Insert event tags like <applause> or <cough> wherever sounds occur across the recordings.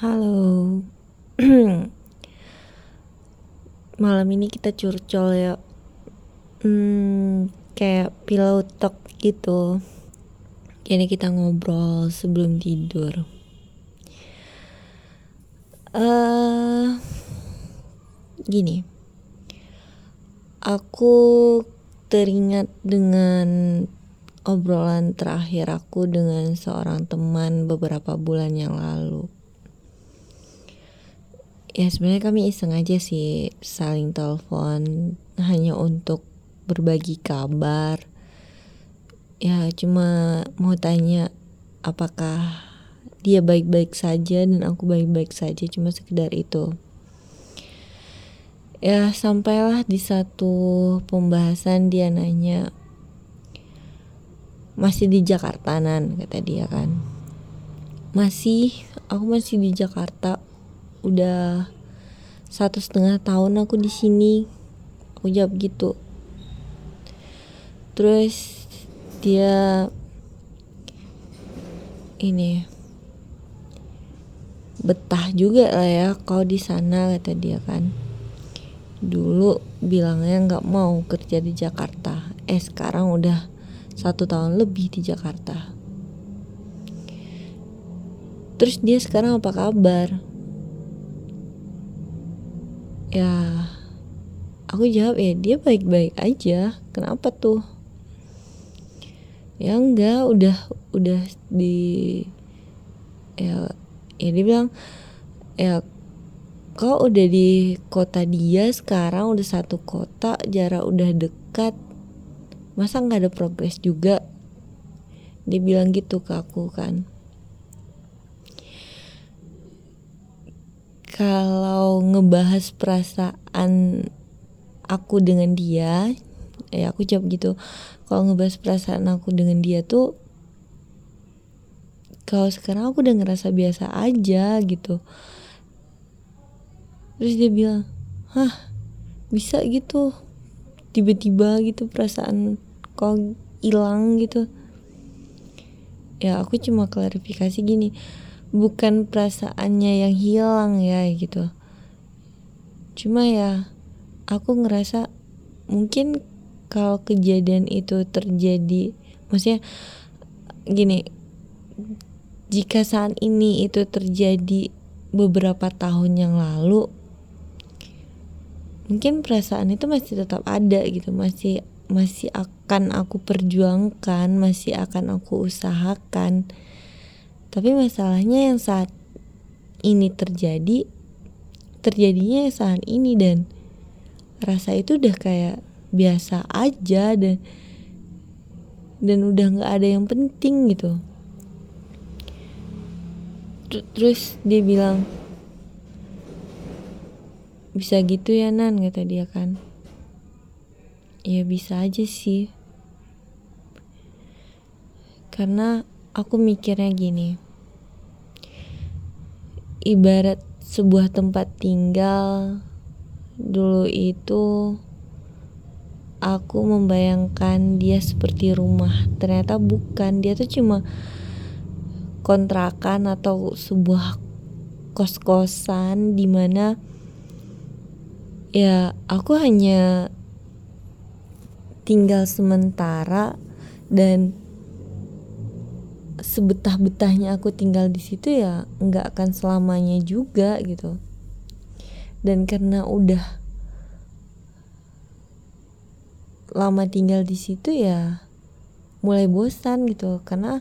Halo. <clears throat> Malam ini kita curcol ya. Hmm, kayak pillow talk gitu. Jadi kita ngobrol sebelum tidur. Eh uh, gini. Aku teringat dengan obrolan terakhir aku dengan seorang teman beberapa bulan yang lalu ya sebenarnya kami iseng aja sih saling telepon hanya untuk berbagi kabar. Ya cuma mau tanya apakah dia baik-baik saja dan aku baik-baik saja? Cuma sekedar itu. Ya sampailah di satu pembahasan dia nanya masih di Jakarta nan? kata dia kan. Masih aku masih di Jakarta udah satu setengah tahun aku di sini. Aku jawab gitu. Terus dia ini betah juga lah ya kau di sana kata dia kan. Dulu bilangnya nggak mau kerja di Jakarta. Eh sekarang udah satu tahun lebih di Jakarta. Terus dia sekarang apa kabar ya aku jawab ya dia baik-baik aja. Kenapa tuh? Ya enggak udah udah di ya ya dia bilang ya kok udah di kota dia sekarang udah satu kota jarak udah dekat. Masa nggak ada progres juga? Dia bilang gitu ke aku kan kalau ngebahas perasaan aku dengan dia ya aku jawab gitu. Kalau ngebahas perasaan aku dengan dia tuh kalau sekarang aku udah ngerasa biasa aja gitu. Terus dia bilang hah bisa gitu. Tiba-tiba gitu perasaan kau hilang gitu. Ya aku cuma klarifikasi gini bukan perasaannya yang hilang ya gitu. Cuma ya aku ngerasa mungkin kalau kejadian itu terjadi maksudnya gini jika saat ini itu terjadi beberapa tahun yang lalu mungkin perasaan itu masih tetap ada gitu. Masih masih akan aku perjuangkan masih akan aku usahakan tapi masalahnya yang saat ini terjadi terjadinya saat ini dan rasa itu udah kayak biasa aja dan dan udah nggak ada yang penting gitu. Terus dia bilang bisa gitu ya nan kata dia kan. Ya bisa aja sih. Karena aku mikirnya gini. Ibarat sebuah tempat tinggal dulu itu aku membayangkan dia seperti rumah. Ternyata bukan dia tuh cuma kontrakan atau sebuah kos-kosan di mana ya aku hanya tinggal sementara dan sebetah-betahnya aku tinggal di situ ya nggak akan selamanya juga gitu. Dan karena udah lama tinggal di situ ya mulai bosan gitu. Karena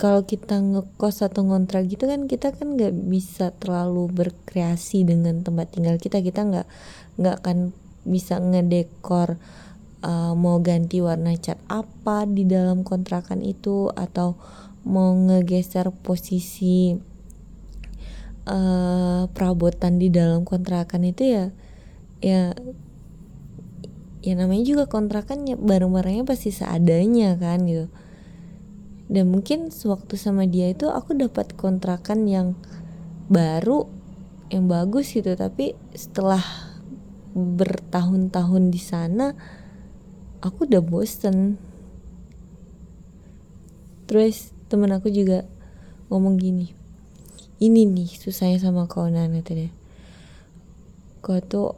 kalau kita ngekos atau ngontrak gitu kan kita kan nggak bisa terlalu berkreasi dengan tempat tinggal kita. Kita nggak nggak akan bisa ngedekor uh, mau ganti warna cat apa di dalam kontrakan itu atau mau ngegeser posisi uh, perabotan di dalam kontrakan itu ya ya ya namanya juga kontrakan ya barang-barangnya pasti seadanya kan gitu. Dan mungkin sewaktu sama dia itu aku dapat kontrakan yang baru yang bagus gitu. Tapi setelah bertahun-tahun di sana aku udah bosen. Terus temen aku juga ngomong gini ini nih susahnya sama kau Nana tadi kau tuh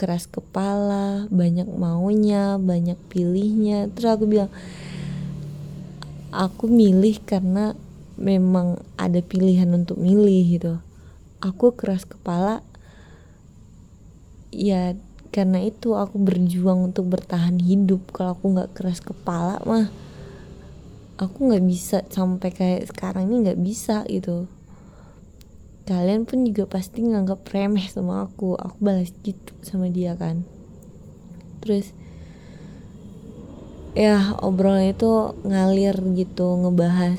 keras kepala banyak maunya banyak pilihnya. Terus aku bilang aku milih karena memang ada pilihan untuk milih gitu. Aku keras kepala ya karena itu aku berjuang untuk bertahan hidup. Kalau aku nggak keras kepala mah aku nggak bisa sampai kayak sekarang ini nggak bisa gitu. Kalian pun juga pasti nganggap remeh sama aku. Aku balas gitu sama dia kan. Terus ya obrolan itu ngalir gitu. Ngebahas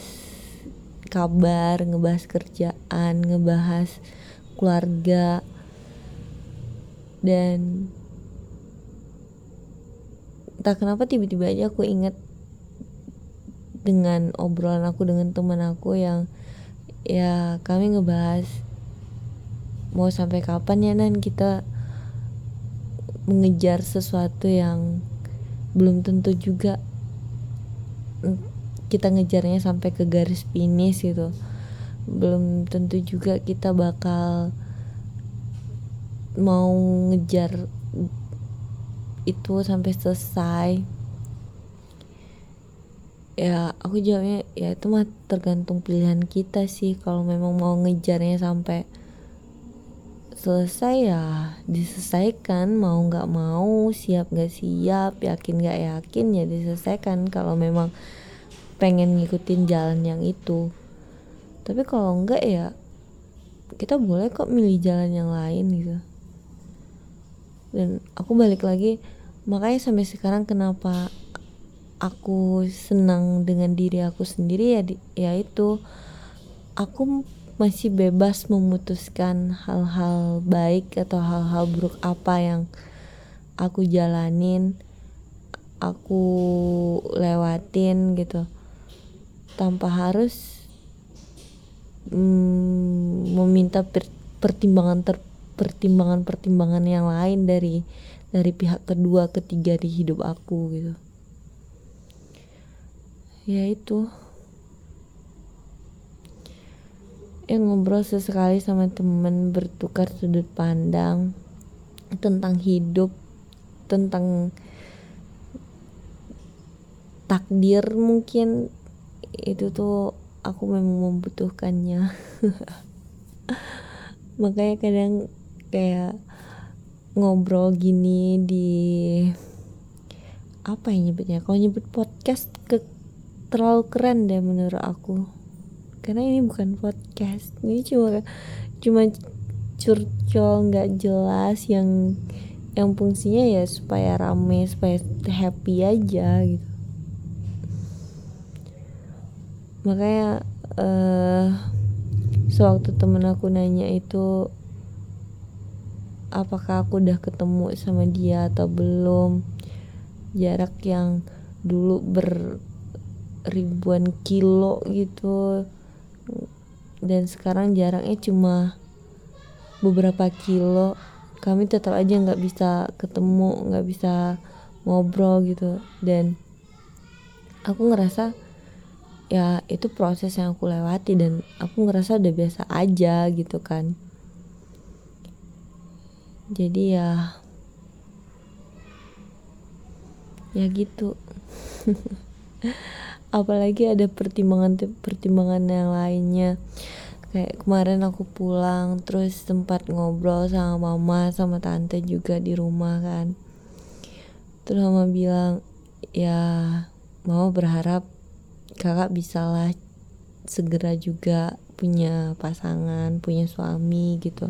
kabar ngebahas kerjaan ngebahas keluarga. Dan tak kenapa tiba-tiba aja aku inget dengan obrolan aku dengan teman aku yang ya kami ngebahas mau sampai kapan ya nan kita mengejar sesuatu yang belum tentu juga kita ngejarnya sampai ke garis finish gitu. Belum tentu juga kita bakal mau ngejar itu sampai selesai. Ya aku jawabnya ya itu mah tergantung pilihan kita sih. Kalau memang mau ngejarnya sampai selesai ya diselesaikan. Mau nggak mau siap nggak siap yakin nggak yakin ya diselesaikan. Kalau memang pengen ngikutin jalan yang itu. Tapi kalau enggak ya kita boleh kok milih jalan yang lain gitu. Dan aku balik lagi makanya sampai sekarang kenapa aku senang dengan diri aku sendiri ya ya itu aku masih bebas memutuskan hal-hal baik atau hal-hal buruk apa yang aku jalanin aku lewatin gitu. Tanpa harus mm, meminta per, pertimbangan ter, pertimbangan pertimbangan yang lain dari dari pihak kedua ketiga di hidup aku gitu. Ya itu. Yang ngobrol sesekali sama temen bertukar sudut pandang tentang hidup tentang takdir mungkin. Itu tuh aku memang membutuhkannya. <laughs> Makanya kadang kayak ngobrol gini di apa yang nyebutnya? Kalau nyebut podcast ke terlalu keren deh menurut aku. Karena ini bukan podcast. Ini cuma cuma curcol nggak jelas yang yang fungsinya ya supaya rame supaya happy aja gitu. Makanya uh, sewaktu temen aku nanya itu apakah aku udah ketemu sama dia atau belum? Jarak yang dulu ber ribuan kilo gitu. Dan sekarang jaraknya cuma beberapa kilo. Kami tetap aja nggak bisa ketemu nggak bisa ngobrol gitu. Dan aku ngerasa ya itu proses yang aku lewati dan aku ngerasa udah biasa aja gitu kan jadi ya ya gitu. <laughs> Apalagi ada pertimbangan pertimbangan yang lainnya. Kayak kemarin aku pulang terus sempat ngobrol sama mama sama tante juga di rumah kan. Terus mama bilang ya mama berharap kakak bisa lah segera juga punya pasangan punya suami gitu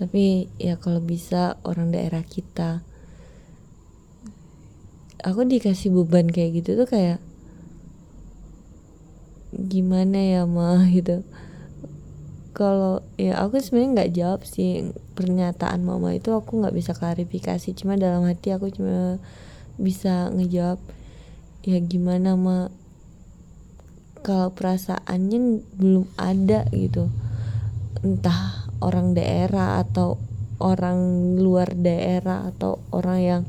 tapi ya kalau bisa orang daerah kita. Aku dikasih beban kayak gitu tuh kayak gimana ya mah <laughs> gitu. Kalau ya aku sebenarnya nggak jawab sih pernyataan mama itu aku nggak bisa klarifikasi. Cuma dalam hati aku cuma bisa ngejawab ya gimana mah kalau perasaannya belum ada gitu. Entah orang daerah atau orang luar daerah atau orang yang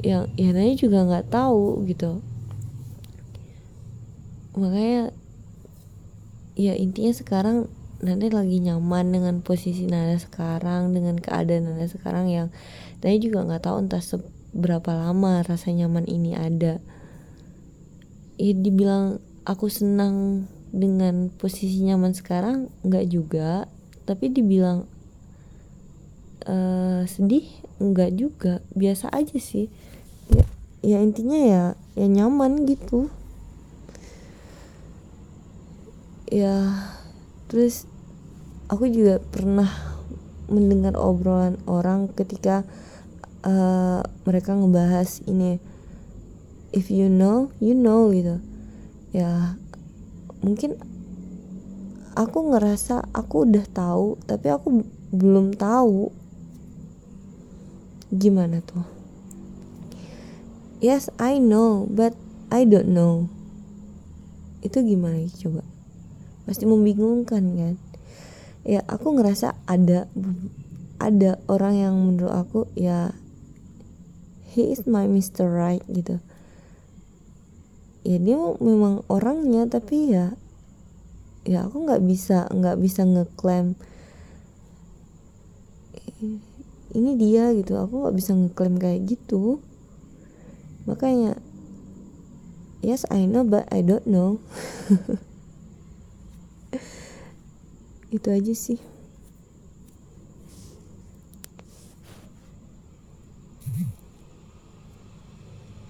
yang ya nanya juga nggak tahu gitu. Makanya ya intinya sekarang Nanda lagi nyaman dengan posisi Nanda sekarang dengan keadaan Nanda sekarang yang Nanda juga nggak tahu entah seberapa lama rasa nyaman ini ada. Ya dibilang aku senang dengan posisi nyaman sekarang nggak juga. Tapi dibilang uh, sedih nggak juga. Biasa aja sih. Ya, ya intinya ya ya nyaman gitu. Ya terus aku juga pernah mendengar obrolan orang ketika uh, mereka ngebahas ini if you know you know gitu. Ya mungkin aku ngerasa aku udah tahu tapi aku belum tahu gimana tuh. Yes I know but I don't know. Itu gimana coba? Pasti membingungkan kan? Ya aku ngerasa ada ada orang yang menurut aku ya he is my Mr. Right gitu ya dia memang orangnya tapi ya ya aku nggak bisa nggak bisa ngeklaim ini dia gitu. Aku nggak bisa ngeklaim kayak gitu. Makanya yes I know but I don't know. <laughs> Itu aja sih